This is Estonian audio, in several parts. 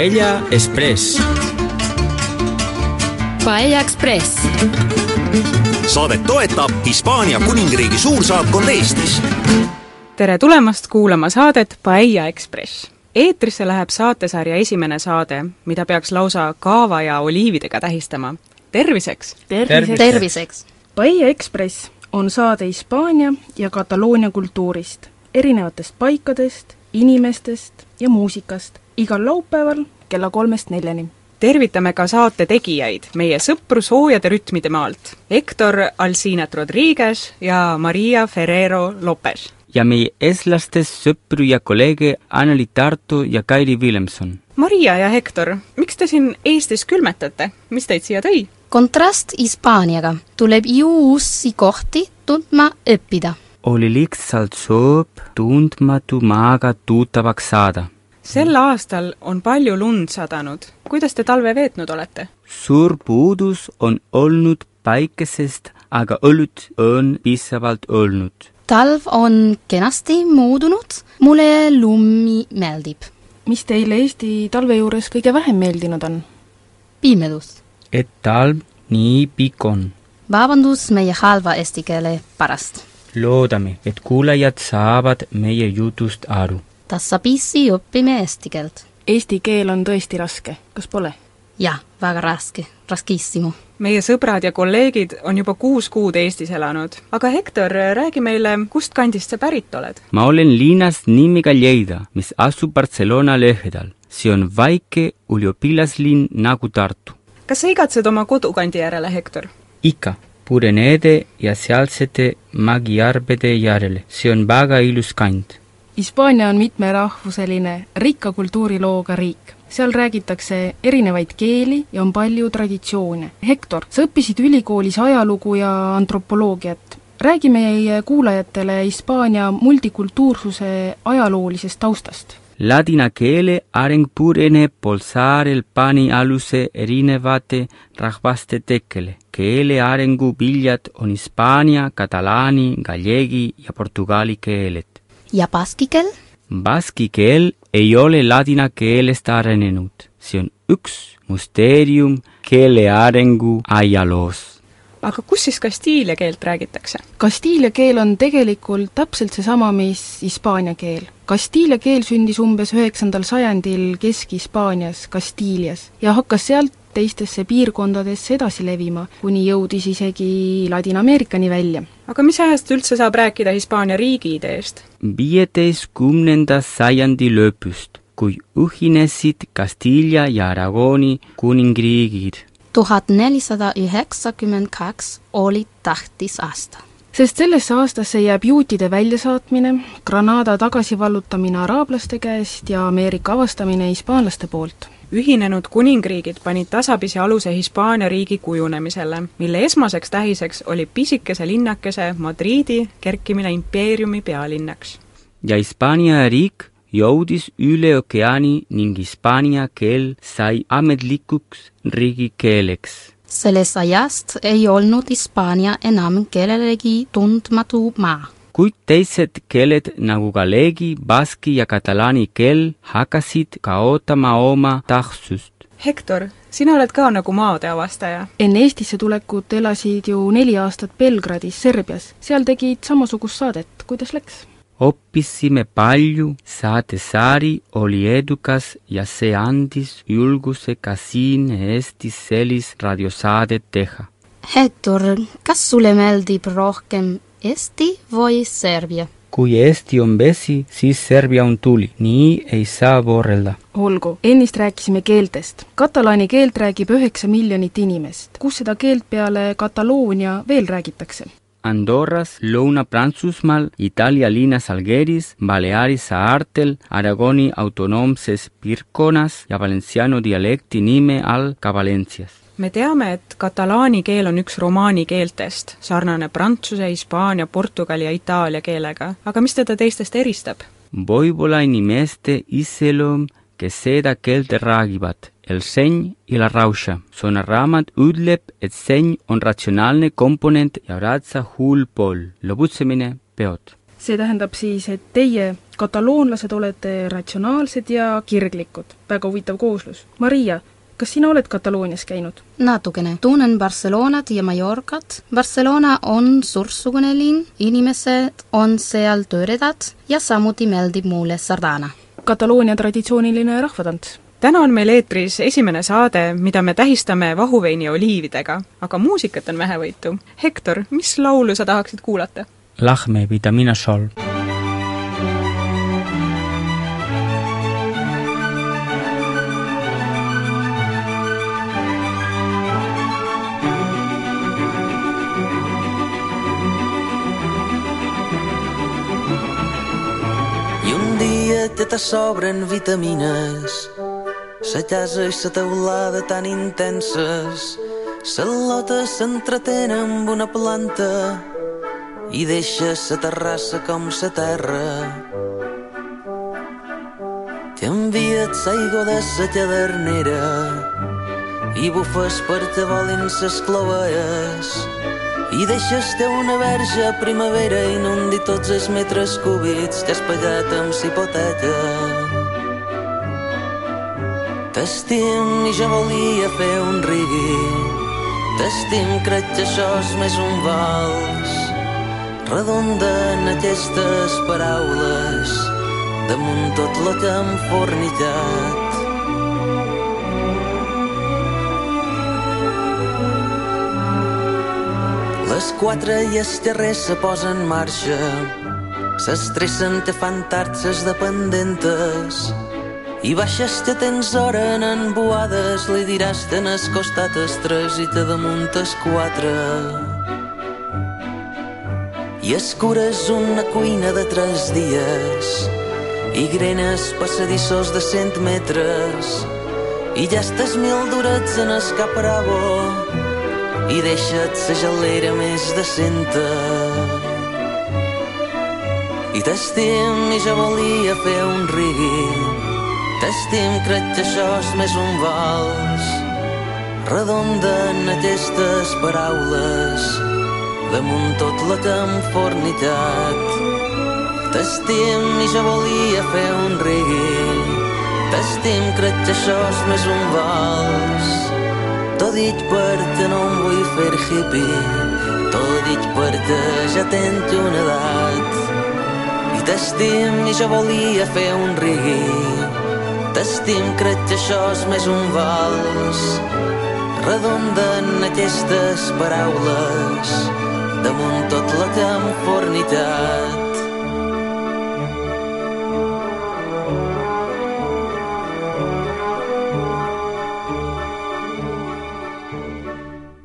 Paella Express. Paella Express. saadet toetab Hispaania kuningriigi suursaatkond Eestis. tere tulemast kuulama saadet Paella Express. eetrisse läheb saatesarja esimene saade, mida peaks lausa kaava ja oliividega tähistama. terviseks! terviseks, terviseks.! Paella Express on saade Hispaania ja Kataloonia kultuurist, erinevatest paikadest, inimestest ja muusikast igal laupäeval kella kolmest neljani tervitame ka saate tegijaid, meie sõpru soojade rütmide maalt, Hector Alcinet Rodriguez ja Maria Ferrero Lopez. ja meie eestlastest sõpru ja kolleege Anneli Tartu ja Kairi Villemson. Maria ja Hector, miks te siin Eestis külmetate, mis teid siia tõi? kontrast Hispaaniaga tuleb ju uusi kohti tundma õppida. oli lihtsalt soov tundmatu maaga tuttavaks saada. Sel aastal on palju lund sadanud. kuidas te talve veetnud olete? suur puudus on olnud päikesest, aga õlut on piisavalt olnud. talv on kenasti muutunud, mulle lumi meeldib. mis teile Eesti talve juures kõige vähem meeldinud on? pimedus. et talv nii pikk on. vabandust meie halva eesti keele pärast. loodame, et kuulajad saavad meie jutust aru. Tasapisi õpime eesti keelt. Eesti keel on tõesti raske, kas pole? jah, väga raske, raskissimo. meie sõbrad ja kolleegid on juba kuus kuud Eestis elanud. aga Hector, räägi meile, kust kandist sa pärit oled? ma olen linnast nimega Lleida, mis asub Barcelona lähedal. see on väike üliõpilaslinn nagu Tartu. kas sa igatsed oma kodukandi järele, Hector? ikka, Purenede ja sealsete Magiarbede järele, see on väga ilus kand. Hispaania on mitmerahvuseline, rikka kultuurilooga riik. seal räägitakse erinevaid keeli ja on palju traditsioone. Hektor, sa õppisid ülikoolis ajalugu ja antropoloogiat. räägi meie kuulajatele Hispaania multikultuursuse ajaloolisest taustast Ladina keele areng pureneb pool saarel pani aluse erinevate rahvaste tekkele. keele arengu viljad on hispaania, katalaani, gallegi ja portugali keeled. Ja baski keel? Baski keel ei ole ladina keelest arenenud, see on üks müsteerium keele arengu ajaloos aga kus siis kastiilia keelt räägitakse? Kastiilia keel on tegelikult täpselt seesama, mis hispaania keel. Kastiilia keel sündis umbes üheksandal sajandil Kesk-Hispaanias, Kastiilias ja hakkas sealt teistesse piirkondadesse edasi levima, kuni jõudis isegi Ladina-Ameerikani välja. aga mis ajast üldse saab rääkida Hispaania riigi ideest? viieteistkümnenda sajandi lõpust, kui ühinesid Kastiilia ja Aragoni kuningriigid tuhat nelisada üheksakümmend kaks oli tähtis aasta. sest sellesse aastasse jääb juutide väljasaatmine, Granada tagasivallutamine araablaste käest ja Ameerika avastamine hispaanlaste poolt. Ühinenud kuningriigid panid tasapisi aluse Hispaania riigi kujunemisele, mille esmaseks tähiseks oli pisikese linnakese Madriidi kerkimine impeeriumi pealinnaks. ja Hispaania riik jõudis üle ookeani ning hispaania keel sai ametlikuks riigikeeleks. sellest ajast ei olnud Hispaania enam kellelegi tundmatu maa. Kuid teised keeled nagu gallegi, baski ja katalaani keel hakkasid kaotama oma tähtsust. Hector, sina oled ka nagu maade avastaja. enne Eestisse tulekut elasid ju neli aastat Belgradis, Serbias. seal tegid samasugust saadet, kuidas läks? õppisime palju, Saatesari oli edukas ja see andis julguse ka siin Eestis sellist raadiosaadet teha. Hector, kas sulle meeldib rohkem Eesti või Serbia? kui Eesti on vesi, siis Serbia on tuli, nii ei saa võrrelda. olgu, ennist rääkisime keeltest. katalaani keelt räägib üheksa miljonit inimest. kus seda keelt peale Kataloonia veel räägitakse? Andorras, Lõuna-Prantsusmaal, Itaalia linnas Algeris, Baleari saartel, Aragoni autonoomses piirkonnas ja valenciano dialekti nime all ka Valencias. Me teame, et katalaani keel on üks romaani keeltest, sarnane prantsuse, hispaania, portugali ja itaalia keelega. aga mis teda teistest eristab? võib-olla inimeste iseloom, kes seda keelt räägivad El seny i la rauxa. Sonarraamat ütleb, et seny on ratsionaalne komponent ja ratsa hull pool, lõbutsemine, peod. see tähendab siis, et teie kataloonlased olete ratsionaalsed ja kirglikud. väga huvitav kooslus. Maria, kas sina oled Kataloonias käinud? natukene. tunnen Barcelonat ja Mallorcat. Barcelona on suursugune linn, inimesed on seal toredad ja samuti meeldib mulle sardana. Kataloonia traditsiooniline rahvatants täna on meil eetris esimene saade, mida me tähistame vahuveini ja oliividega, aga muusikat on vähevõitu. Hektor, mis laulu sa tahaksid kuulata? Lahme vitamina sol. Dia te sobren vitamines. Sa casa i sa teulada tan intenses. Sa lota s'entretén amb una planta i deixa sa terrassa com sa terra. T'he enviat l'aigua de sa cadernera i bufes per te volin ses clovelles i deixes te una verge a primavera i inundi tots els metres cúbits que has pagat amb s'hipoteca. T'estim i ja volia fer un rigui T'estim, crec que això és més un vals redonden aquestes paraules damunt tot la que hem fornicat. Quatre i els terrers se posen en marxa, s'estressen que fan tard ses dependentes, i baixes que tens hora en embuades, li diràs ten el costat es i te damunt es quatre. I escures una cuina de tres dies. I grenes passadissos de cent metres. I ja estàs mil durets en el capravo i deixa't sa gelera més decenta. I t'estim i ja volia fer un rigui T'estim, crec que això és més un vals Redonden aquestes paraules damunt tot la temfornitat. T'estim i ja volia fer un reggae. T'estim, crec que això és més un vals. Dit perquè no em vull fer hippie. T'ho dit perquè ja tens una edat. I t'estim i ja volia fer un reggae. T'estim, crec que això és més un vals. Redonden aquestes paraules damunt tot la temfornitat.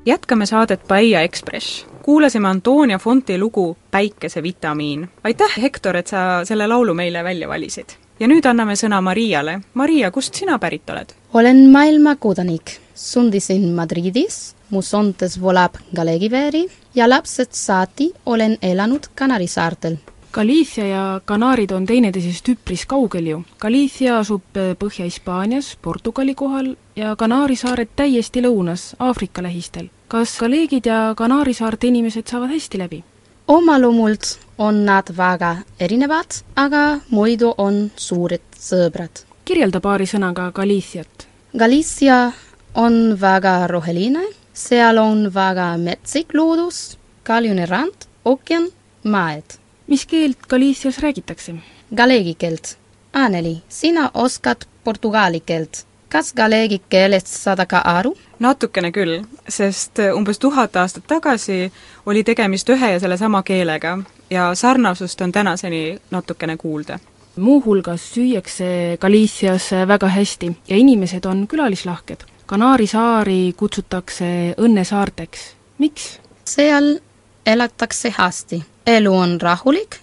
Jätkame saadet Paia Ekspress. kuulasime Antonia Fonti lugu Päikesevitamiin. aitäh, Hektor, et sa selle laulu meile välja valisid. ja nüüd anname sõna Mariale. Maria, kust sina pärit oled? olen maailma kodanik. sundisin Madridis, mu sontes volab Galegiveeri ja lapsed saati olen elanud Kanari saartel Galicia ja Kanaarid on teineteisest üpris kaugel ju. Galicia asub Põhja-Hispaanias, Portugali kohal ja Kanaari saared täiesti lõunas, Aafrika lähistel. Kas kolleegid ja Kanaari saarte inimesed saavad hästi läbi? omalumult on nad väga erinevad, aga muidu on suured sõbrad. kirjelda paari sõnaga Galiciat. Galicia on väga roheline, seal on väga metsik loodus, kaljune rand, ookean, mäed. mis keelt Galicias räägitakse? Galegi keelt. Anneli, sina oskad portugali keelt. Kas galegi keelest saada ka aru? natukene küll, sest umbes tuhat aastat tagasi oli tegemist ühe ja sellesama keelega ja sarnasust on tänaseni natukene kuulda. muuhulgas süüakse Galicias väga hästi ja inimesed on külalislahked. Kanaari saari kutsutakse õnnesaarteks. miks? seal elatakse hästi, elu on rahulik,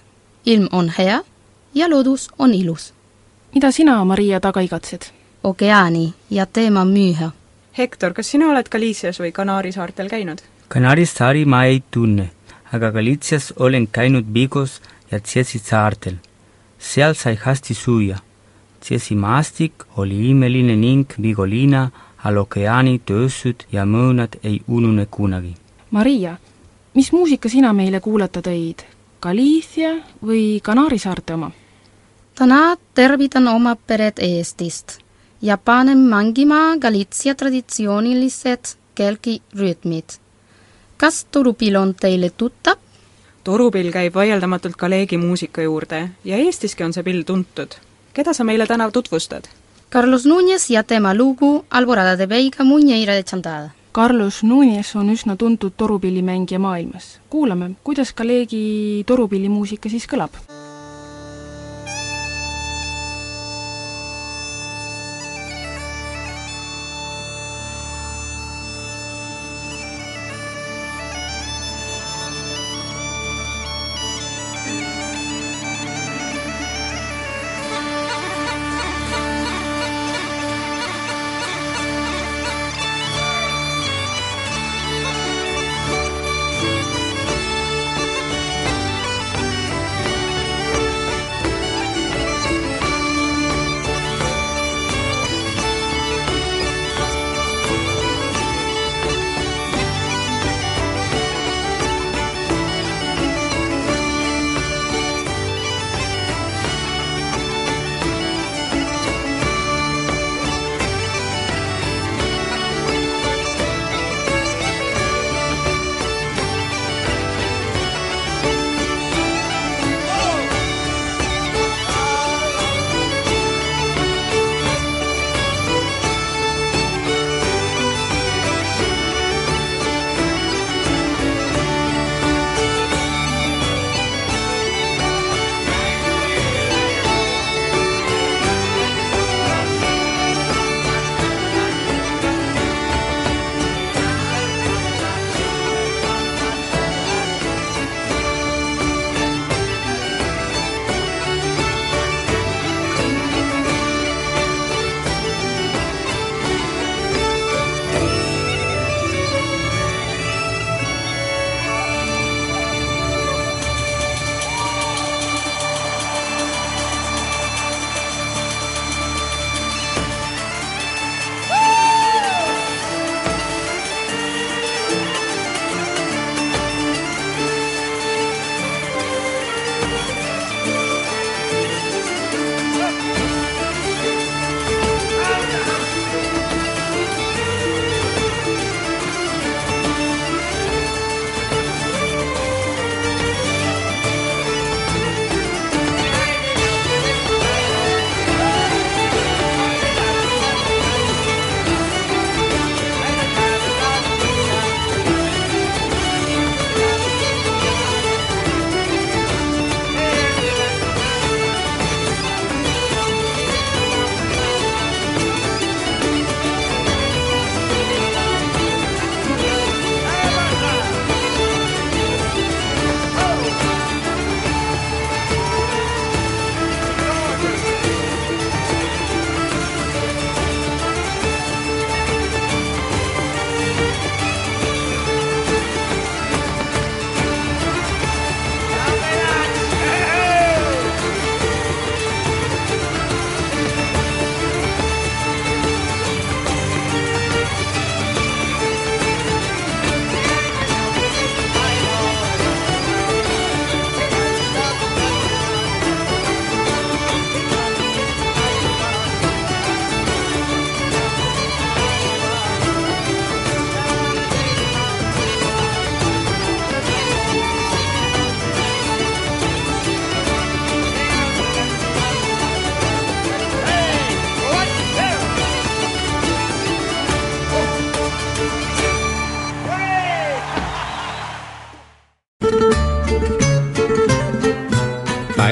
ilm on hea ja loodus on ilus. mida sina, Maria, taga igatsed? Ookeani ja teema müüa. Hektor, kas sina oled Galicias või Kanaari saartel käinud? Kanaari saari ma ei tunne, aga Galicias olen käinud Vigos ja Tšesi saartel. seal sai hästi süüa. Tšesi maastik oli imeline ning Vigo linna all ookeani tööstud ja mõõnad ei unune kunagi. Maria, mis muusika sina meile kuulata tõid? Galicia või Kanaari saarte oma? täna tervitan oma peret Eestist ja panen mängima Galitsia traditsioonilised kelgirütmid. kas torupill on teile tuttav? torupill käib vaieldamatult Galegi muusika juurde ja Eestiski on see pill tuntud. keda sa meile täna tutvustad? Carlos Núñez ja tema lugu Alborada de Veiga Muñeira de Chantada. Carlos Núñez on üsna tuntud torupillimängija maailmas. kuulame, kuidas Galegi torupillimuusika siis kõlab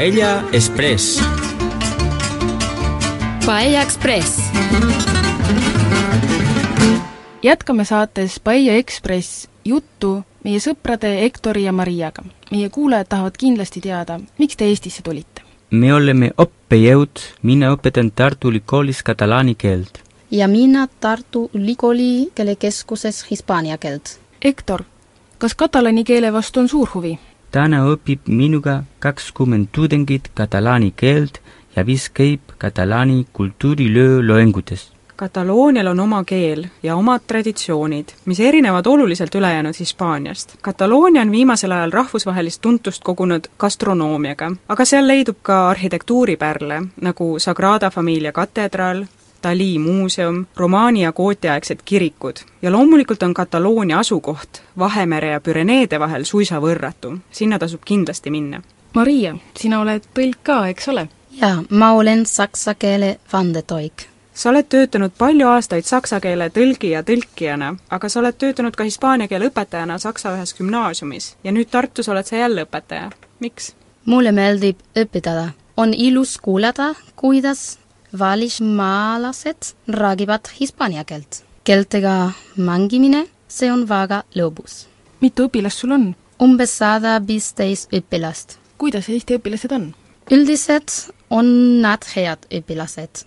Paella Express. Paella Express. jätkame saates Paella Ekspress juttu meie sõprade Hektori ja Mariaga. meie kuulajad tahavad kindlasti teada, miks te Eestisse tulite? me oleme õppejõud, mina õpetan Tartu Ülikoolis katalaani keelt. ja mina Tartu Ülikooli keelekeskuses hispaania keelt. Hektor, kas katalaani keele vastu on suur huvi? Täna õpib minuga kakskümmend tudengit katalaani keelt ja viis käib katalaani kultuurilöö loengutes. Kataloonial on oma keel ja omad traditsioonid, mis erinevad oluliselt ülejäänud Hispaaniast. Kataloonia on viimasel ajal rahvusvahelist tuntust kogunud gastronoomiaga, aga seal leidub ka arhitektuuripärle, nagu Sagrada Familia katedraal, Dali muuseum, romaani- ja gootiaegsed kirikud ja loomulikult on Kataloonia asukoht Vahemere ja Püreneede vahel suisa võrratu, sinna tasub kindlasti minna. Maria, sina oled tõlk ka, eks ole? jaa, ma olen saksa keele vandetoik. sa oled töötanud palju aastaid saksa keele tõlgi ja tõlkijana, aga sa oled töötanud ka hispaania keele õpetajana Saksa ühes gümnaasiumis ja nüüd Tartus oled sa jälle õpetaja. miks? mulle meeldib õpetada. on ilus kuulata, kuidas välismaalased räägivad hispaania keelt. keeltega mängimine, see on väga lõbus. mitu õpilast sul on? umbes sada viisteist õpilast. kuidas Eesti õpilased on? üldiselt on nad head õpilased.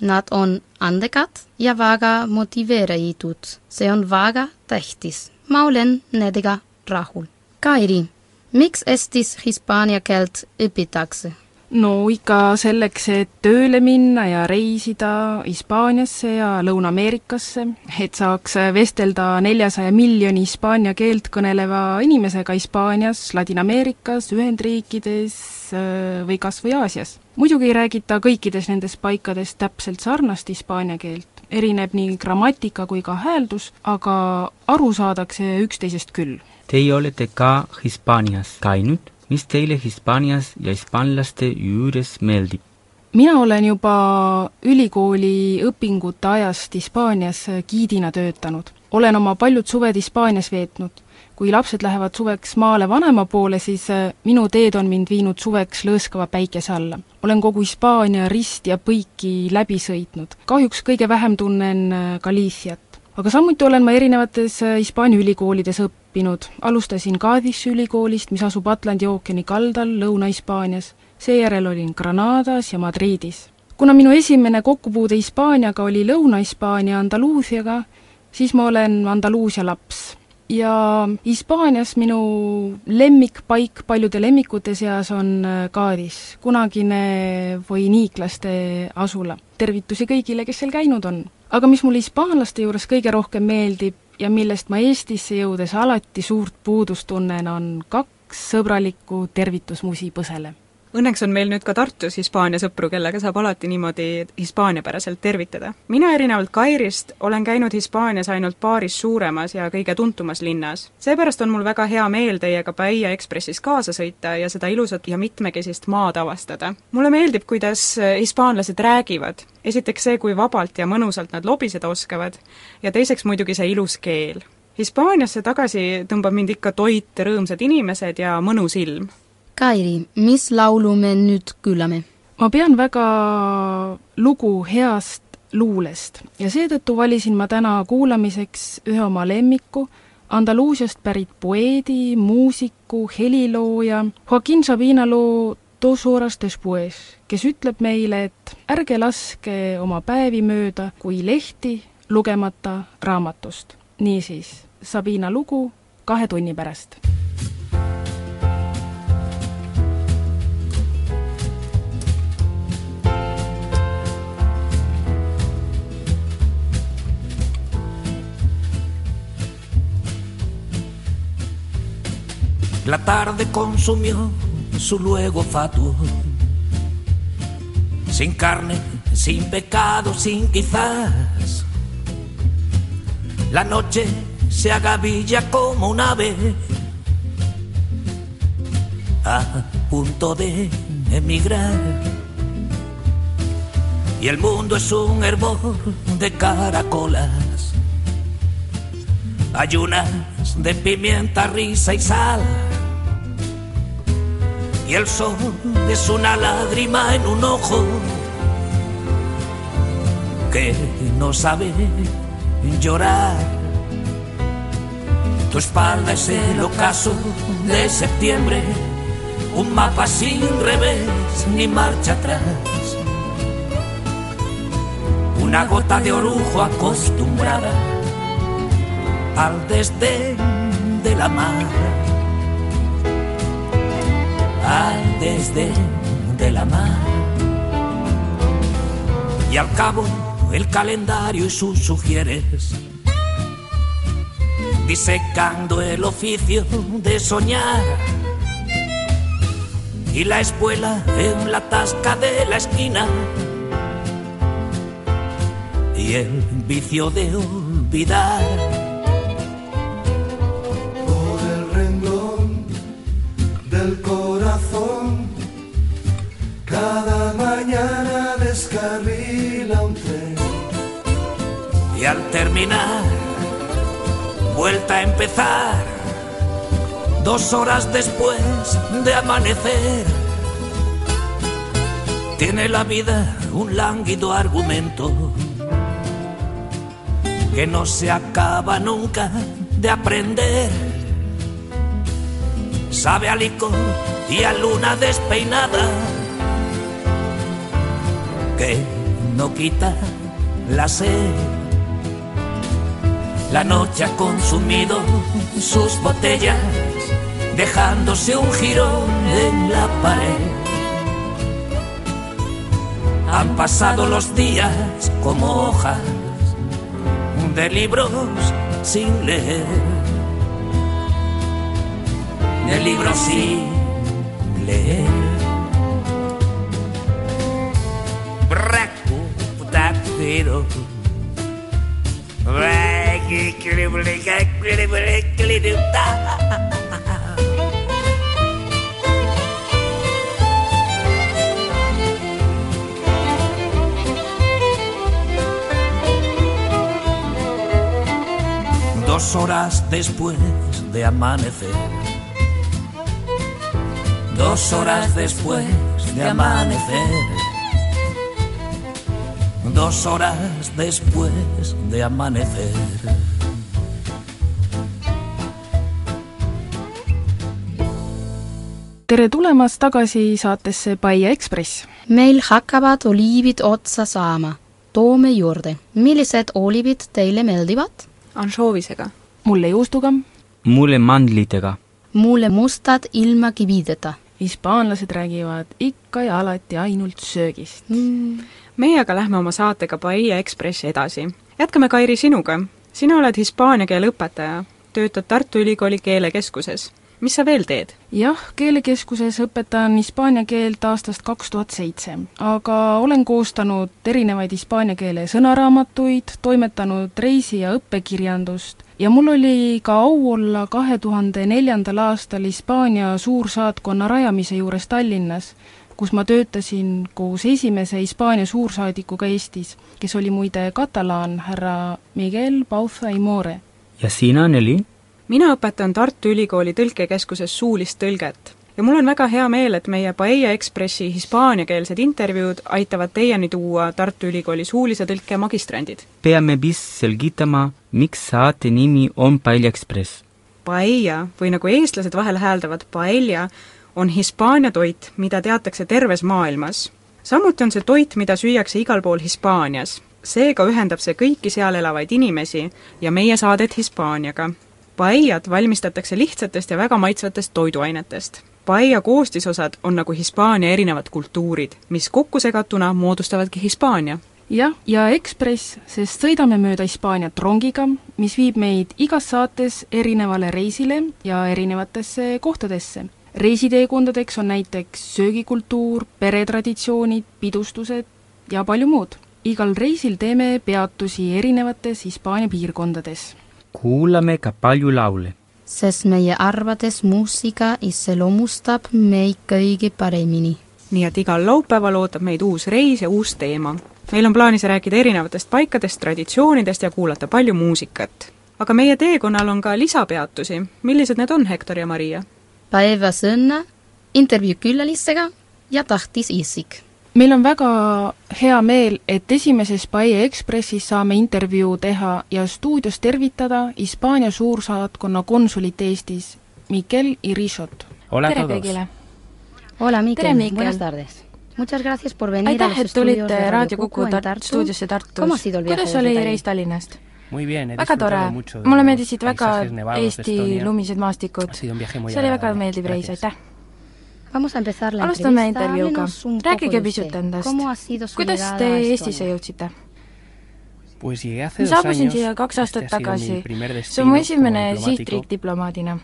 Nad on andekad ja väga motiveeritud. see on väga tähtis. ma olen nendega rahul. Kairi, miks Eestis hispaania keelt õpitakse? No ikka selleks, et tööle minna ja reisida Hispaaniasse ja Lõuna-Ameerikasse, et saaks vestelda neljasaja miljoni hispaania keelt kõneleva inimesega Hispaanias, Ladina-Ameerikas, Ühendriikides äh, või kas või Aasias. muidugi ei räägita kõikides nendes paikades täpselt sarnast hispaania keelt, erineb nii grammatika kui ka hääldus, aga aru saadakse üksteisest küll. Teie olete ka Hispaanias käinud mis teile Hispaanias ja hispaanlaste juures meeldib? mina olen juba ülikooli õpingute ajast Hispaanias giidina töötanud. olen oma paljud suved Hispaanias veetnud. kui lapsed lähevad suveks maale vanema poole, siis minu teed on mind viinud suveks lõõskava päikese alla. olen kogu Hispaania risti ja põiki läbi sõitnud. kahjuks kõige vähem tunnen Galiciat aga samuti olen ma erinevates äh, Hispaania ülikoolides õppinud, alustasin Cadiz'i ülikoolist, mis asub Atlandi ookeani kaldal Lõuna-Hispaanias, seejärel olin Granadas ja Madridis. kuna minu esimene kokkupuude Hispaaniaga oli Lõuna-Hispaania Andaluusiaga, siis ma olen Andaluusia laps. ja Hispaanias minu lemmikpaik paljude lemmikute seas on Cadiz, äh, kunagine voiniiklaste asula. tervitusi kõigile, kes seal käinud on aga mis mulle hispaanlaste juures kõige rohkem meeldib ja millest ma Eestisse jõudes alati suurt puudust tunnen, on kaks sõbralikku tervitusmusi põsele Õnneks on meil nüüd ka Tartus Hispaania sõpru, kellega saab alati niimoodi hispaaniapäraselt tervitada. mina erinevalt Kairist olen käinud Hispaanias ainult paaris suuremas ja kõige tuntumas linnas. seepärast on mul väga hea meel teiega Paia Ekspressis kaasa sõita ja seda ilusat ja mitmekesist maad avastada. mulle meeldib, kuidas hispaanlased räägivad. esiteks see, kui vabalt ja mõnusalt nad lobiseda oskavad ja teiseks muidugi see ilus keel Hispaaniasse tagasi tõmbab mind ikka toit, rõõmsad inimesed ja mõnus ilm Kairi, mis laulu me nüüd kuulame? ma pean väga lugu heast luulest ja seetõttu valisin ma täna kuulamiseks ühe oma lemmiku, Andaluusiast pärit poeedi, muusiku, helilooja Joaquin Sabina loo Dos horas despues, kes ütleb meile, et ärge laske oma päevi mööda kui lehti lugemata raamatust. niisiis, Sabina lugu kahe tunni pärast La tarde consumió su luego fatuo. Sin carne, sin pecado, sin quizás. La noche se agavilla como un ave a punto de emigrar. Y el mundo es un hervor de caracolas, ayunas de pimienta, risa y sal y el sol es una lágrima en un ojo que no sabe llorar. Tu espalda es el ocaso de septiembre, un mapa sin revés ni marcha atrás. Una gota de orujo acostumbrada al desdén de la mar al desdén de la mar. Y al cabo el calendario y sus sugieres, disecando el oficio de soñar y la espuela en la tasca de la esquina y el vicio de olvidar. Al terminar, vuelta a empezar, dos horas después de amanecer. Tiene la vida un lánguido argumento que no se acaba nunca de aprender. Sabe a licor y a luna despeinada que no quita la sed. La noche ha consumido sus botellas, dejándose un jirón en la pared. Han pasado los días como hojas de libros sin leer, de libros sin leer. Braco, pero Dos horas después de amanecer. Dos horas después de amanecer. Dos horas después de amanecer. tere tulemast tagasi saatesse Paia Ekspress. meil hakkavad oliivid otsa saama. toome juurde, millised oliivid teile meeldivad? anšoovisega. mulle juustuga, mulle mandlitega. mulle mustad ilma kivideta hispaanlased räägivad ikka ja alati ainult söögist mm.. meie aga lähme oma saatega Paia Ekspress edasi. Jätkame, Kairi, sinuga. sina oled hispaania keele õpetaja, töötad Tartu Ülikooli keelekeskuses. mis sa veel teed? jah, keelekeskuses õpetan hispaania keelt aastast kaks tuhat seitse, aga olen koostanud erinevaid hispaania keele sõnaraamatuid, toimetanud reisi- ja õppekirjandust ja mul oli ka au olla kahe tuhande neljandal aastal Hispaania suursaatkonna rajamise juures Tallinnas, kus ma töötasin koos esimese Hispaania suursaadikuga Eestis, kes oli muide katalaan, härra Miguel Bauza y More. ja sina, Neli? mina õpetan Tartu Ülikooli tõlkekeskuses suulist tõlget ja mul on väga hea meel, et meie Paella Ekspressi hispaaniakeelsed intervjuud aitavad teieni tuua Tartu Ülikooli suulise tõlke magistrandid. peame vist selgitama, miks saate nimi on Paella Ekspress. Paella või nagu eestlased vahel hääldavad paella, on Hispaania toit, mida teatakse terves maailmas. samuti on see toit, mida süüakse igal pool Hispaanias. seega ühendab see kõiki seal elavaid inimesi ja meie saadet Hispaaniaga. Paellad valmistatakse lihtsatest ja väga maitsvatest toiduainetest. Paella koostisosad on nagu Hispaania erinevad kultuurid, mis kokkusegatuna moodustavadki Hispaania jah, ja Ekspress, sest sõidame mööda Hispaaniat rongiga, mis viib meid igas saates erinevale reisile ja erinevatesse kohtadesse. Reisiteekondadeks on näiteks söögikultuur, peretraditsioonid, pidustused ja palju muud. igal reisil teeme peatusi erinevates Hispaania piirkondades. kuulame ka palju laule. sest meie arvates muusika iseloomustab meid kõige paremini. nii et igal laupäeval ootab meid uus reis ja uus teema meil on plaanis rääkida erinevatest paikadest, traditsioonidest ja kuulata palju muusikat. aga meie teekonnal on ka lisapeatusi, millised need on, Hektor ja Maria? Päevas õnne, intervjuu külalistega ja tahtis isik. meil on väga hea meel, et esimeses Paia Ekspressis saame intervjuu teha ja stuudios tervitada Hispaania suursaatkonna konsulit Eestis, Mikel Irishot. tere kõigile! Hola, Mikel. tere, tardes! Muchas gracias por venir aitäh, et tulite de Raadio Kuku Tartu. stuudiosse Tartus. ¿Cómo ha sido el viaje kuidas oli reis Tallinnast? Muy bien, he väga tore, disfrutado mucho de mulle meeldisid väga Eesti lumised maastikud. Ha sido un viaje muy see oli väga meeldiv reis, aitäh! Vamos a empezar la alustame entrevista. intervjuuga. Rääkige pisut usted. endast. ¿Cómo ha sido su kuidas llegada te a Eestisse jõudsite? Pues llegué hace ma dos saabusin años. siia kaks aastat tagasi. see on mu esimene sihtriik diplomaadina.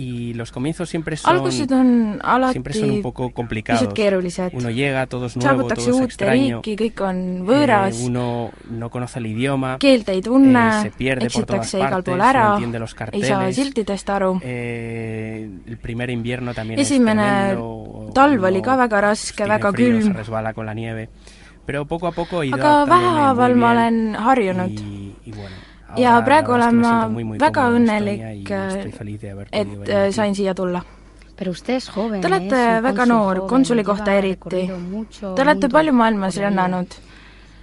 Y los comienzos siempre son, algused on siempre son un alati poco pisut complicados. keerulised. Uno llega, todo es nuevo, todo saabutakse es uute extraño. riiki, kõik on eh, võõras, uno no conoce el idioma, keelt ei eh, tunne se pierde por todas eksitakse igal partes, pool no ära entiende los ei saa carteles. siltidest aru. eh, el primer invierno también esimene es tremendo, talv uno oli ka väga raske, tiene väga frío, se külm, resbala con la nieve. Pero poco a poco he ido aga adaptándome muy vähehaaval ma bien olen harjunud y, y bueno, ja praegu olen ma väga õnnelik haber et äh, sain siia tulla. Te olete un väga noor, konsuli kohta eriti. Te olete palju maailmas rännanud.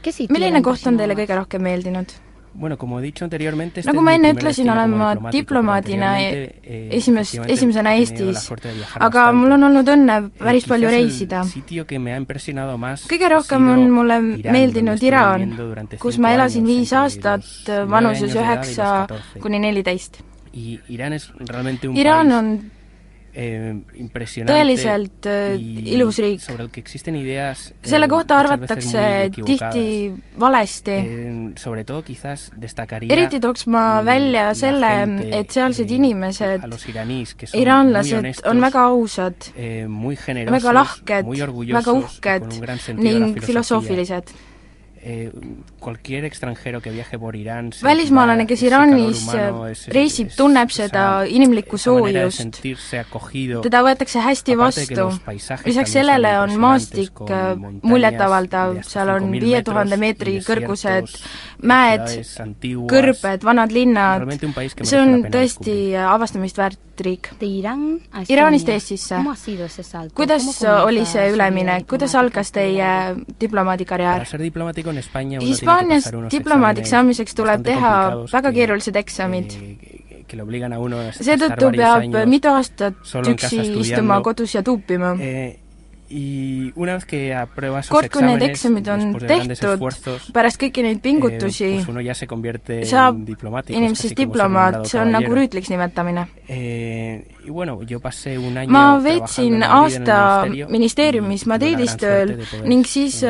¿Qué sitio milline koht on teile kõige rohkem meeldinud? Bueno, como he dicho anteriormente, este nagu ma enne ütlesin, olen ma diplomaadina esimest, esimesena Eestis, aga mul on olnud õnne päris palju reisida. kõige rohkem on mulle meeldinud Iraan kus ma elasin viis aastat vanuses üheksa 14. kuni neliteist. Y Irán es realmente un Iraan on eh, impresionante tõeliselt y ilus riik. sobre el que existen ideas eh, selle kohta arvatakse tihti valesti. Eh, eriti tooks ma välja selle et sealsed eh, inimesed iraanlased on väga ausad, eh, väga lahked väga uhked ning filosoofilised. Eh, cualquier extranjero que viaje por Irán välismaalane, kes Iraanis reisib, tunneb seda inimlikku soojust, teda võetakse hästi vastu. lisaks sellele on maastik montañas muljetavaldav seal on 5000 viie tuhande meetri kõrgused mäed kõrbed vanad linnad. See on tõesti avastamist väärt riik Iraanist. Eestisse. Kuidas ¿Cómo oli see üleminek kuidas algas teie diplomaadikarjäär Para ser diplomático en España uno Hispaanias tiene que pasar unos diplomaadiks saamiseks tuleb teha väga keerulised eksamid. que, le obligan a uno a seetõttu peab mitu aastat üksi istuma kodus ja tuupima. Eh, y una vez que aprueba esos kord, kui need exámenes, eksamid on tehtud pärast kõiki neid pingutusi pues uno ya se convierte saab en diplomático, inimesest diplomaat see on nagu rüütliks nimetamine Eh, ma veetsin aasta ministeeriumis Madridis tööl ning siis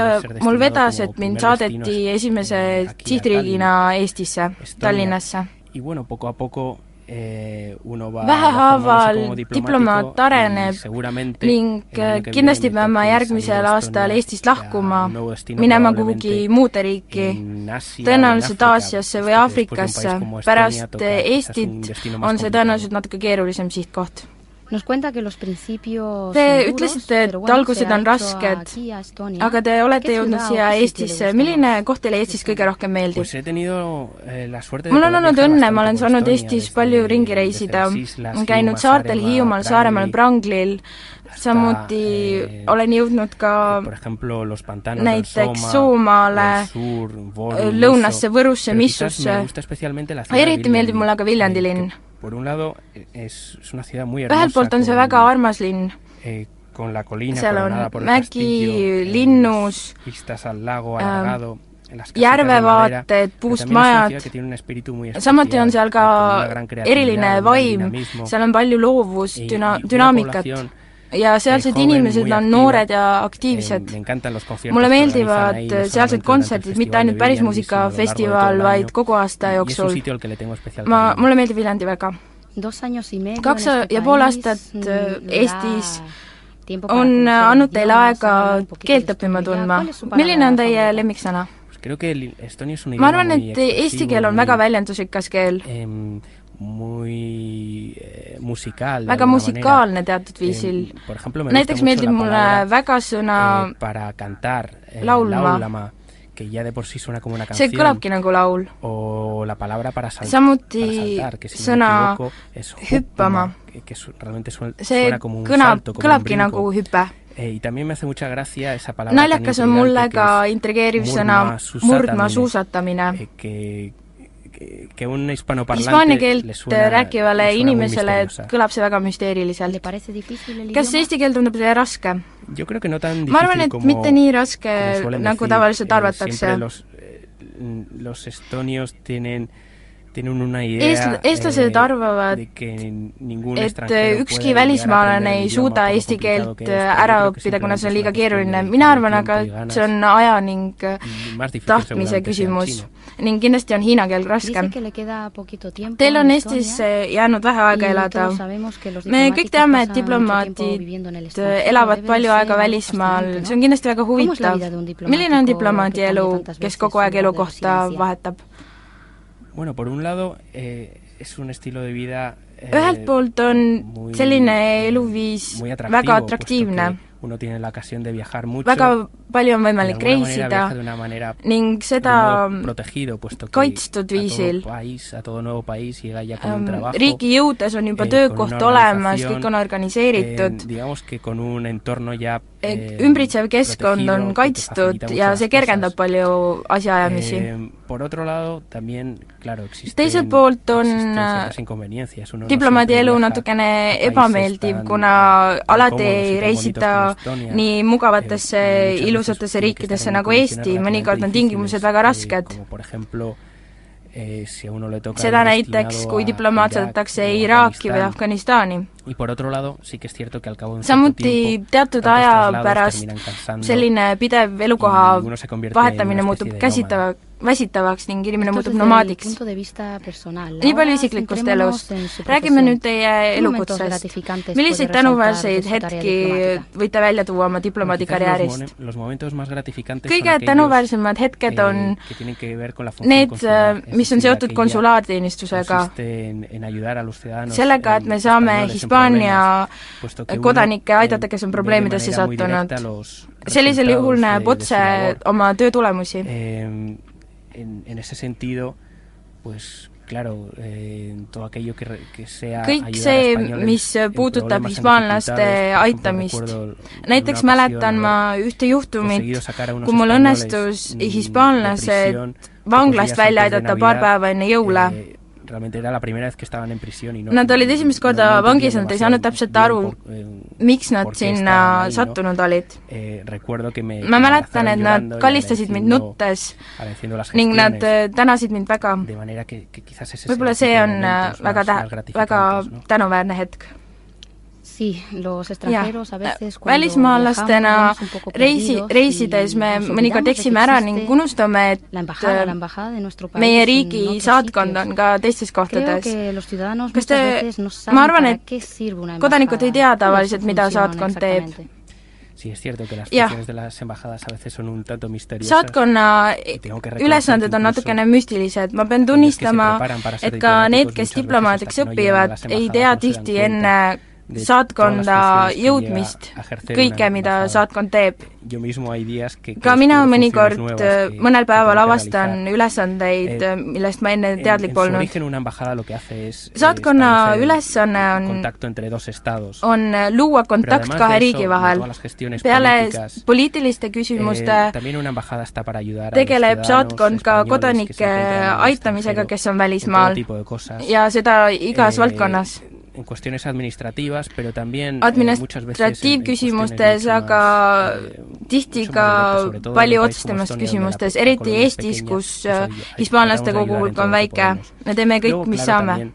mul vedas, et mind saadeti esimese sihtriigina Eestisse. Tallinnasse. Eh, uno va vähehaaval diplomaat areneb ning que kindlasti peame järgmisel aastal Eestist lahkuma minema kuhugi muude riiki tõenäoliselt Aasiasse või Aafrikasse. pärast un Eestit on see tõenäoliselt natuke keerulisem sihtkoht Nos cuenta que los principios Te ütlesite, et algused se ha on rasked, aga te olete ¿Qué jõudnud siia Eestisse, milline koht teile Eestis kõige rohkem meeldib? Eh, mul on olnud õnne, ma olen por saanud Eestis palju ringi reisida käinud saartel Hiiumaal, Saaremaal, Prangli, Pranglil samuti eh, olen jõudnud ka por ejemplo, los pantanos näiteks Soomaale, lõunasse. Võrusse, Missusse. eriti meeldib mulle aga Viljandi eh, linn por un lado eh, es, es una ciudad muy hermosa ühelt poolt on see väga armas linn eh, con la colina seal on mägi, linnus, vistas al lago alargado las casitas de järvevaated, madera, puust pero también es una majad. ciudad que tiene un espíritu muy samuti on seal ka eriline vaim seal on palju loovust düna- dünaamikat ja sealsed inimesed on noored ja aktiivsed. Mulle meeldivad sealsed kontserdid mitte ainult todo el vaid kogu aasta jooksul. ma mulle meeldib Viljandi väga. Kaks ja pool aastat mm, äh, Eestis on andnud teile aega keelt õppima tundma. ¿Cuál es su milline on teie lemmiksõna? Ma arvan et eesti keel on väga väljendusrikas keel muy eh, musical väga musikaalne teatud manera. viisil por ejemplo, me näiteks meeldib mulle väga sõna eh, para cantar eh, laulma. laulama, que ya de por sí suena como una see canción kõlabki nagu laul o la palabra para, sal- samuti para saltar si sõna equivoco hüppama. suena, see suena como un kõlab salto, como un kõlabki nagu hüpe Eh, y también me hace mucha gracia esa palabra naljakas on mulle ka intrigeeriv murdma sõna suusatamine. Que, un hispanoparlante hispaania keelt le suena, rääkivale inimesele kõlab see väga ¿Le müsteeriliselt parece difícil el kas eesti keel tundub teile raske? Yo creo que no tan ma arvan difícil et como, mitte nii raske nagu tavaliselt Eh, arvatakse. los, eh, los estonios tienen eh, tienen una idea eestlased eh, arvavad, et ükski välismaalane ei suuda eesti keelt eh, ära õppida, kuna see on liiga keeruline. mina arvan aga, et see on aja ning eh, tahtmise küsimus ning kindlasti on hiina keel raskem. Teil on Eestis eh, jäänud vähe aega elada. me kõik teame, et diplomaadid elavad palju aega välismaal, see on kindlasti väga huvitav. milline on diplomaadi elu, kes kogu aeg elukohta vahetab? Bueno, por un lado eh, es un estilo de vida ühelt poolt on muy, selline eluviis väga atraktiivne. väga palju on võimalik reisida ning seda kaitstud viisil. riigi jõudes on juba töökoht olemas, kõik on organiseeritud. Eh, ümbritsev keskkond on kaitstud ja see kergendab palju asjaajamisi. teiselt poolt on diplomaadi elu natukene ebameeldiv, kuna alati ei reisita nii mugavatesse ilusatesse riikidesse nagu Eesti, mõnikord on tingimused väga rasked. seda näiteks, kui diplomaat saadetakse Iraaki või Afganistani ja por otro lado sí que es cierto que al cabo de un samuti teatud aja pärast selline pidev elukoha vahetamine muutub käsitava, väsitavaks ning inimene muutub nomaadiks. nii palju isiklikust elust. räägime nüüd teie elukutsest. milliseid tänuväärseid hetki võite välja tuua oma diplomaadikarjäärist? kõige tänuväärsemad hetked on need, eh, mis on seotud konsulaarteenistusega. sellega, et me saame Hispaania Hispaania kodanikke aidata, kes on probleemidesse sattunud. sellisel juhul näeb otse oma töö tulemusi. Claro, eh, todo aquello que, que sea kõik see, mis puudutab hispaanlaste aitamist. näiteks mäletan ma ühte juhtumit, kui mul õnnestus hispaanlased vanglast välja aidata paar päeva enne jõule eh, realmente era la primera vez que estaban en prisioonis no, Nad olid esimest korda no, vangis, nad ei saanud täpselt aru, miks nad sinna ahí, sattunud no? olid eh,. ma mäletan, et nad kalistasid mind nuttes ning nad eh, tänasid mind väga. võib-olla see on eh, väga tä-, väga tänuväärne hetk välismaalastena reisi, reisides me mõnikord eksime ära ning unustame, et meie riigi saatkond on ka teistes kohtades. kas te, ma arvan, et kodanikud ei tea tavaliselt, mida saatkond teeb. sí es cierto que las funciones de las embajadas a veces son un tanto misteriosas. saatkonna ülesanded on natukene müstilised, ma pean tunnistama, et ka need, kes diplomaadiks õpivad, ei tea tihti enne, saatkonda jõudmist, kõike, mida saatkond teeb. ka mina mõnikord, eh, mõnel päeval avastan ülesandeid, millest ma enne teadlik polnud. saatkonna ülesanne on, on eh, luua kontakt kahe riigi vahel. peale poliitiliste küsimuste tegeleb saatkond ka kodanike aitamisega, kes on välismaal ja seda igas valdkonnas en cuestiones administrativas, pero también Administratiiv- muchas veces küsimustes, aga tihti ka palju otsustamates küsimustes, eriti Eestis, kus eh, hispaanlaste kogu hulk on väike. me teeme kõik, mis saame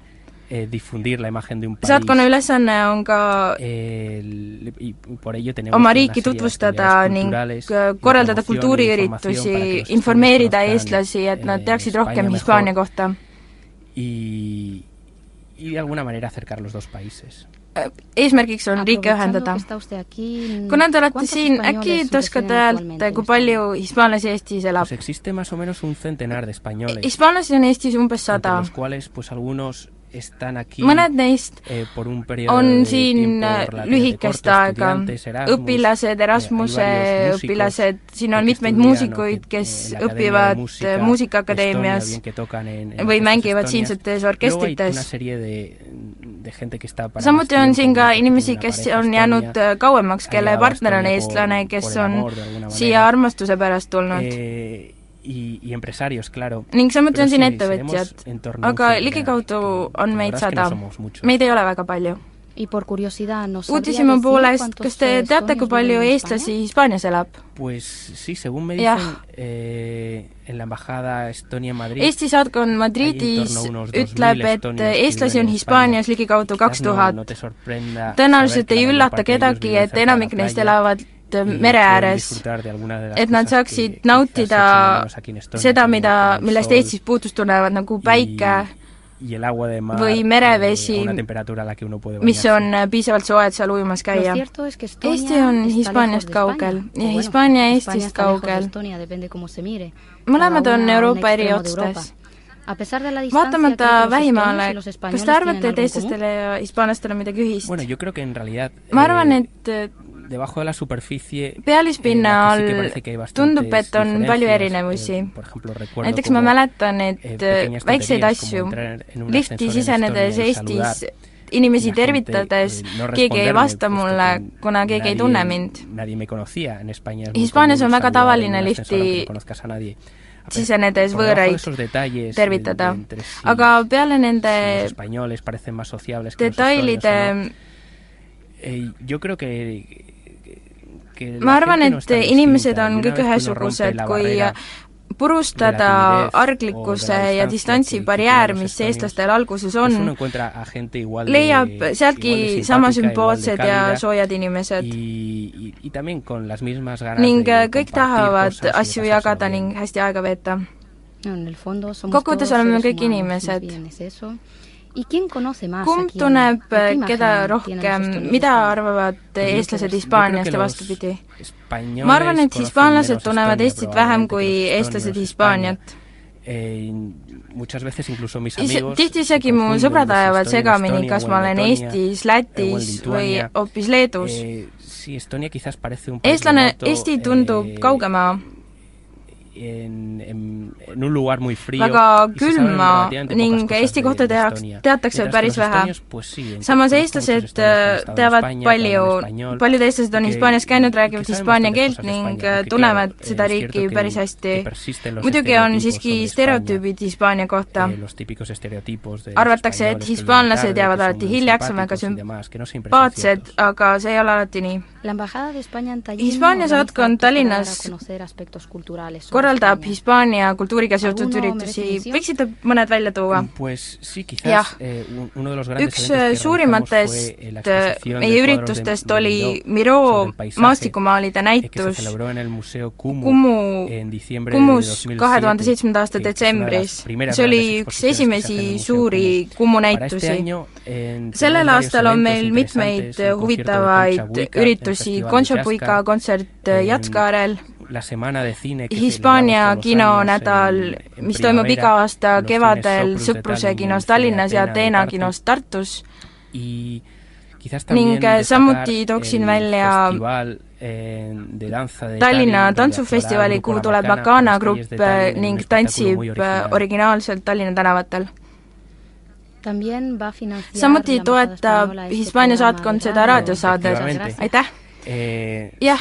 eh, difundir la imagen de un país. saatkonna ülesanne on ka eh, oma riiki tutvustada ning korraldada kultuuriüritusi, informeerida eestlasi, et nad teaksid rohkem Hispaania kohta. Y y de alguna manera acercar los dos países? eesmärgiks on riike ühendada. kuna te olete siin, äkki te oskate öelda, kui palju hispaanlasi Eestis elab? hispaanlasi on Eestis umbes sada están aquí mõned neist eh, on siin eh, lühikest aega, õpilased, Erasmuse õpilased, siin on mitmeid muusikuid, kes õpivad eh, Muusikaakadeemias või mängivad siinsetes orkestrites. samuti on siin ka inimesi, kes on jäänud eh, kauemaks, kelle partner on eestlane, kes on siia armastuse pärast tulnud ja, ja empresarios, claro. ning samuti on siin ettevõtjad, aga ligikaudu on meid sada. meid ei ole väga palju. uudishimu poolest, kas te teate, kui palju eestlasi Hispaanias elab? jah. Eesti saatkond Madridis ütleb, et eestlasi on Hispaanias ligikaudu kaks tuhat. tõenäoliselt ei üllata kedagi, et enamik neist elavad mere ääres, et nad saaksid nautida seda, mida, millest Eestis puudust tunnevad, nagu päike või merevesi, mis on piisavalt soe, et seal ujumas käia. Eesti on Hispaaniast kaugel. Ja Hispaania Eestist kaugel. mõlemad on Euroopa eri otstes. Vaatamata vähimaale, kas te arvate, et eestlastele ja hispaanlastel on midagi ühist? ma arvan, et debajo de la superficie pealispinna all tundub, et on palju erinevusi. näiteks ma mäletan, et eh, väikseid asju, lifti sisenedes Eestis inimesi tervitades keegi ei vasta mulle, kuna keegi ei tunne mind. Hispaanias on väga tavaline lifti sisenedes võõraid tervitada. aga peale nende detailide yo creo que ma arvan, et inimesed on kõik ühesugused, kui purustada arglikkuse ja distantsi barjäär, mis eestlastel alguses on, leiab sealtki sama sümpaatsed ja soojad inimesed. ning kõik tahavad asju jagada ning hästi aega veeta. kokkuvõttes oleme kõik inimesed kumb tunneb keda rohkem, mida arvavad eestlased Hispaaniast ja vastupidi? ma arvan, et hispaanlased tunnevad Eestit vähem kui eestlased Hispaaniat. tihti isegi mu sõbrad ajavad segamini, kas ma olen Eestis, Lätis või hoopis Leedus. eestlane, Eesti tundub kaugemaa en, en, en un lugar muy frío väga külma ning Eesti kohta tehaks, teatakse päris vähe. samas eestlased teavad palju, paljud eestlased on Hispaanias käinud, räägivad hispaania keelt ning tunnevad seda riiki päris hästi. muidugi on siiski stereotüübid Hispaania kohta. Eh, arvatakse, et hispaanlased jäävad alati hiljaks, on väga sümpaatsed, aga see ei ole alati nii. Hispaania saatkond Tallinnas korraldab Hispaania kultuuriga seotud üritusi, võiksite mõned välja tuua? jah, eh, üks suurimatest meie üritustest oli Miro maastikumaalide näitus. Kumu, Kumus kahe tuhande seitsmenda aasta detsembris. see oli üks esimesi suuri Kumu. Näitusi. sellel aastal on meil mitmeid huvitavaid üritusi, Concha Puica kontsert Jatskaarel, Hispaania kinonädal, mis toimub iga aasta kevadel Sõpruse kinos Tallinnas ja Ateena kinos Tartus. Ning samuti tooksin välja Tallinna tantsufestivali, kuhu tuleb Makana grupp ning tantsib originaalselt Tallinna tänavatel. samuti toetab Hispaania saatkond seda raadiosaadet, aitäh! Eh, jah,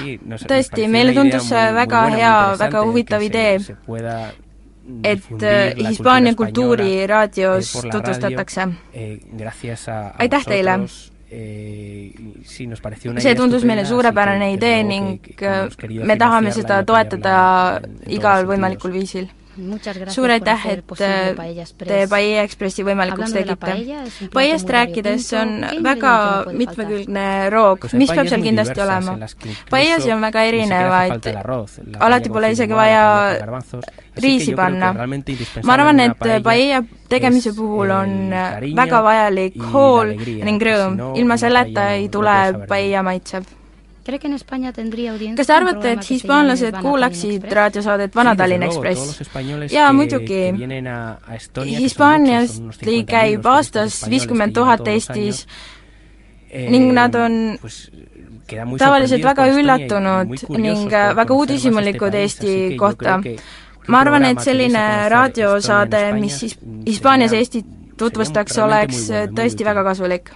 tõesti, meile tundus see väga hea, väga huvitav idee, et eh, Hispaania kultuuri raadios tutvustatakse. Eh, aitäh teile! see tundus meile suurepärane idee ning me tahame seda toetada igal võimalikul viisil suur aitäh, et te Paella Ekspressi võimalikuks tegite. Paellast rääkides, see on väga mitmekülgne roog, mis peab seal kindlasti olema. Paellasi on väga erinevaid, alati pole isegi vaja riisi panna. ma arvan, et paella tegemise puhul on väga vajalik hool ning rõõm, ilma selleta ei tule paella maitsev kas te arvate, et hispaanlased kuulaksid raadiosaadet Vana-Tallinna Ekspress? jaa, muidugi. Hispaaniast käib aastas viiskümmend tuhat Eestis ning nad on tavaliselt väga üllatunud ning väga uudishimulikud Eesti kohta. ma arvan, et selline raadiosaade, mis Hispaanias Eestit tutvustaks, oleks tõesti väga kasulik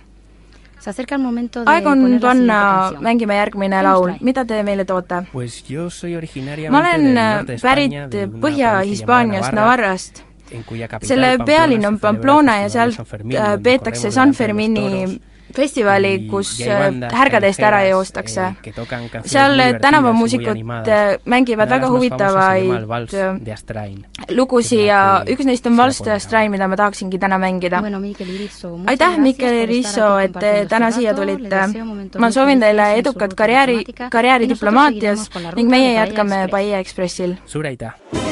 aeg on panna mängima järgmine laul, mida te meile toote? ma olen pärit Põhja-Hispaaniast Navarrast. selle pealinn on Pamplona ja sealt äh, peetakse San Fermini festivali, kus härgade eest ära joostakse. seal tänavamuusikud mängivad väga huvitavaid lugusid ja üks neist on Valss de Astray, mida ma tahaksingi täna mängida. aitäh, Mikkel Risso, et te täna siia tulite. ma soovin teile edukat karjääri, karjääri diplomaatias ning meie jätkame Paia Ekspressil. suur aitäh!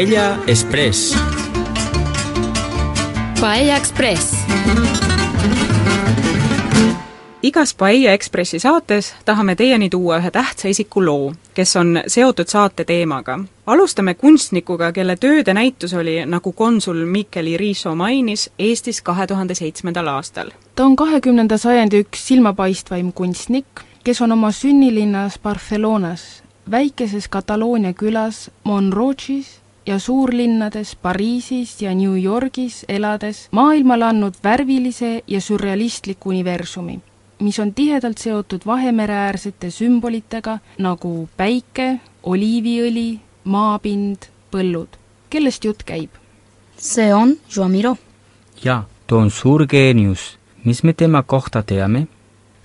Paella Express. Paella Express. igas Paella Ekspressi saates tahame teieni tuua ühe tähtsa isiku loo, kes on seotud saate teemaga. alustame kunstnikuga, kelle tööde näitus oli, nagu konsul Mikkeli Riiso mainis, Eestis kahe tuhande seitsmendal aastal. ta on kahekümnenda sajandi üks silmapaistvaim kunstnik, kes on oma sünnilinnas Barcelonas väikeses Kataloonia külas Monrochis ja suurlinnades Pariisis ja New Yorgis elades maailmale andnud värvilise ja sürrealistliku universumi, mis on tihedalt seotud Vahemereäärsete sümbolitega nagu päike, oliiviõli, maapind, põllud. kellest jutt käib? see on Joan Miro. jaa, too on suur geenius. mis me tema kohta teame?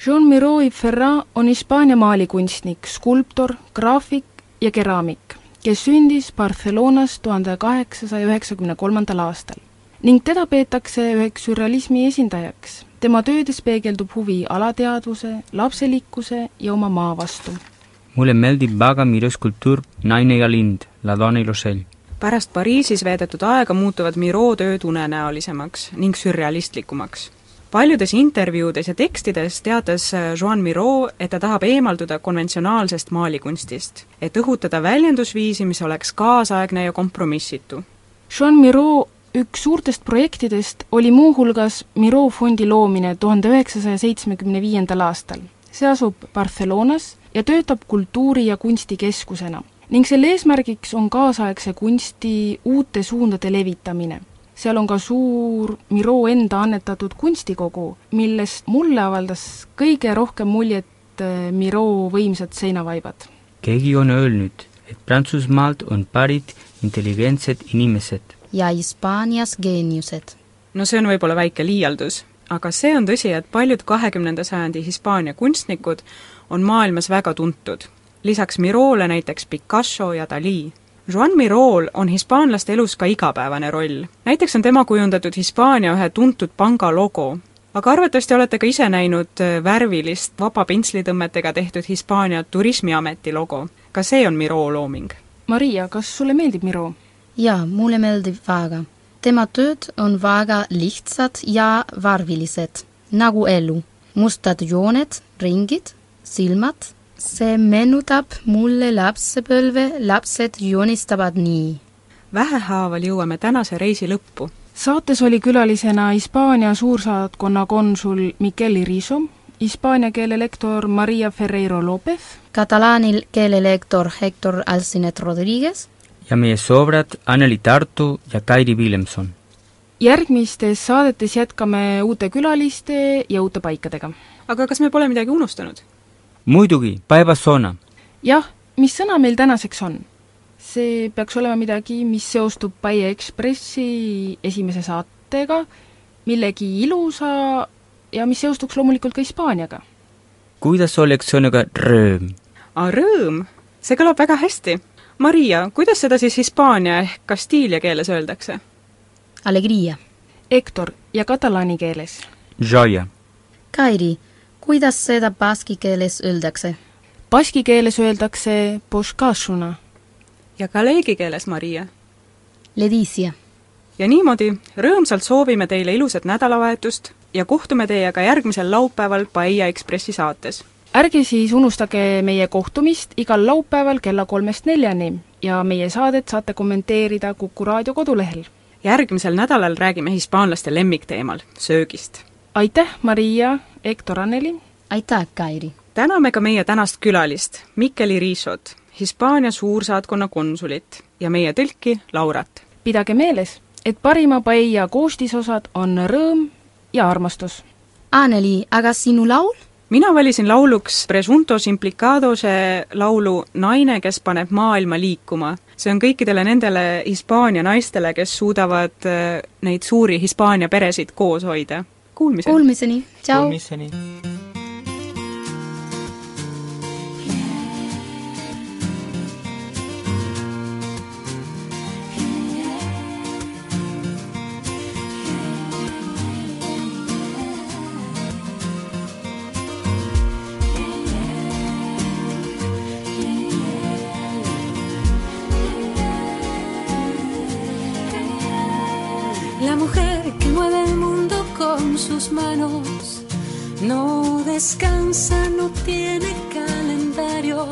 Jean Miro y Ferrat on Hispaania maalikunstnik, skulptor, graafik ja keraamik kes sündis Barcelonas tuhande kaheksasaja üheksakümne kolmandal aastal ning teda peetakse üheks sürrealismi esindajaks. tema töödes peegeldub huvi alateadvuse, lapselikkuse ja oma maa vastu. mulle meeldib väga Miro skulptuur Naine ja lind, La Donna y l'Ocell. pärast Pariisis veedetud aega muutuvad Miro tööd unenäolisemaks ning sürrealistlikumaks paljudes intervjuudes ja tekstides teatas äh, Joan Miro, et ta tahab eemalduda konventsionaalsest maalikunstist, et õhutada väljendusviisi, mis oleks kaasaegne ja kompromissitu. Joan Miro üks suurtest projektidest oli muuhulgas Miro fondi loomine tuhande üheksasaja seitsmekümne viiendal aastal. see asub Barcelonas ja töötab kultuuri- ja kunstikeskusena ning selle eesmärgiks on kaasaegse kunsti uute suundade levitamine seal on ka suur Miro enda annetatud kunstikogu, millest mulle avaldas kõige rohkem muljet äh, Miro võimsad seinavaibad. keegi on öelnud, et Prantsusmaalt on pärit intelligentsed inimesed. ja Hispaanias geeniused. no see on võib-olla väike liialdus, aga see on tõsi, et paljud kahekümnenda sajandi Hispaania kunstnikud on maailmas väga tuntud. lisaks Mirole näiteks Picasso ja Dali Joan Mirol on hispaanlaste elus ka igapäevane roll. näiteks on tema kujundatud Hispaania ühe tuntud panga logo. aga arvatavasti olete ka ise näinud äh, värvilist vaba pintslitõmmetega tehtud Hispaania turismiameti logo. ka see on Miro looming. Maria, kas sulle meeldib Miro? jaa, mulle meeldib väga. tema tööd on väga lihtsad ja värvilised, nagu elu. mustad jooned, ringid, silmad see meenutab mulle lapsepõlve, lapsed joonistavad nii. vähehaaval jõuame tänase reisi lõppu. saates oli külalisena Hispaania suursaatkonna konsul Miquel Iriso, hispaania keele lektor Maria Ferreiro Lopez, katalaani keele lektor Hector Alcinet Rodriguez ja meie sõbrad Anneli Tartu ja Kairi Villemson. järgmistes saadetes jätkame uute külaliste ja uute paikadega. aga kas me pole midagi unustanud? Muidugi, päevasõna. jah, mis sõna meil tänaseks on? see peaks olema midagi, mis seostub Paie Ekspressi esimese saatega, millegi ilusa ja mis seostuks loomulikult ka Hispaaniaga. kuidas oleks sõnaga rõõm? aa, rõõm? see kõlab väga hästi. Maria, kuidas seda siis hispaania ehk kastiilia keeles öeldakse? Alegria. Hector, ja katalaani keeles? Joia. Kairi kuidas seda baski keeles öeldakse? Baski keeles öeldakse poškašuna. ja galeegi keeles, Maria? Ledicia. ja niimoodi rõõmsalt soovime teile ilusat nädalavahetust ja kohtume teiega järgmisel laupäeval Paia Ekspressi saates. ärge siis unustage meie kohtumist igal laupäeval kella kolmest neljani ja meie saadet saate kommenteerida Kuku raadio kodulehel. järgmisel nädalal räägime hispaanlaste lemmikteemal, söögist aitäh, Maria, Hector Anneli! aitäh, Kairi! täname ka meie tänast külalist, Mikkeli Riisot, Hispaania suursaatkonna konsulit ja meie tõlki Laurat. pidage meeles, et parima paella koostisosad on rõõm ja armastus. Anneli, aga sinu laul? mina valisin lauluks Presuntos Implicadose laulu Naine, kes paneb maailma liikuma. see on kõikidele nendele Hispaania naistele, kes suudavad äh, neid suuri Hispaania peresid koos hoida Kuulmiseni. Kuulmiseni. Tšau. Kuulmiseni. No descansa, no tiene calendario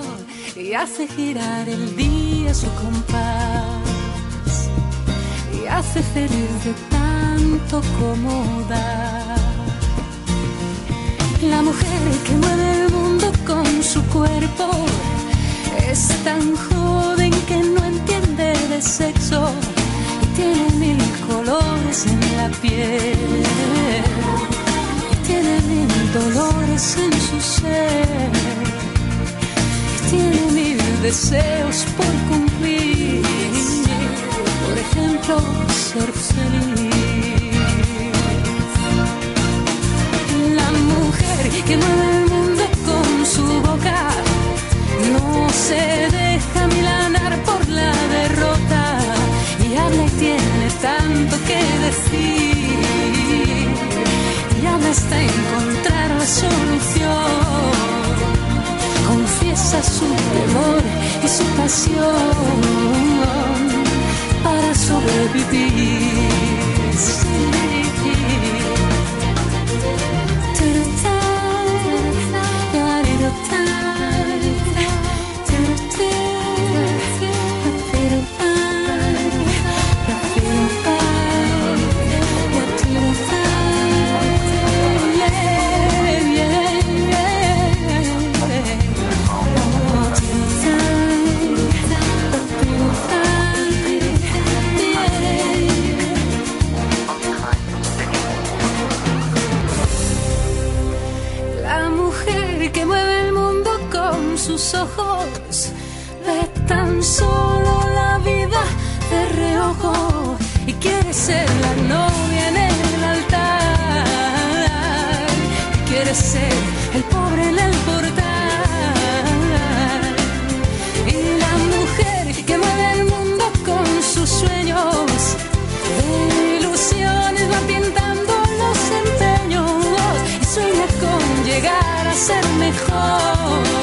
y hace girar el día su compás. Y hace feliz de tanto como da. La mujer que mueve el mundo con su cuerpo es tan joven que no entiende de sexo tiene mil colores en la piel tiene mil dolores en su ser, tiene mil deseos por cumplir, por ejemplo, ser feliz. La mujer que mueve el mundo con su boca no se hasta encontrar la solución. Confiesa su temor y su pasión para sobrevivir. sus ojos, ve tan solo la vida de reojo y quiere ser la novia en el altar, quiere ser el pobre en el portal. Y la mujer que mueve el mundo con sus sueños. Ilusiones va pintando los empeños. Y sueña con llegar a ser mejor.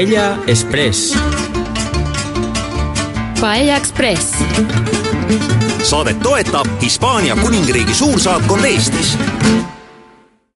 Paella Express. Paella Express. saadet toetab Hispaania kuningriigi suursaatkond Eestis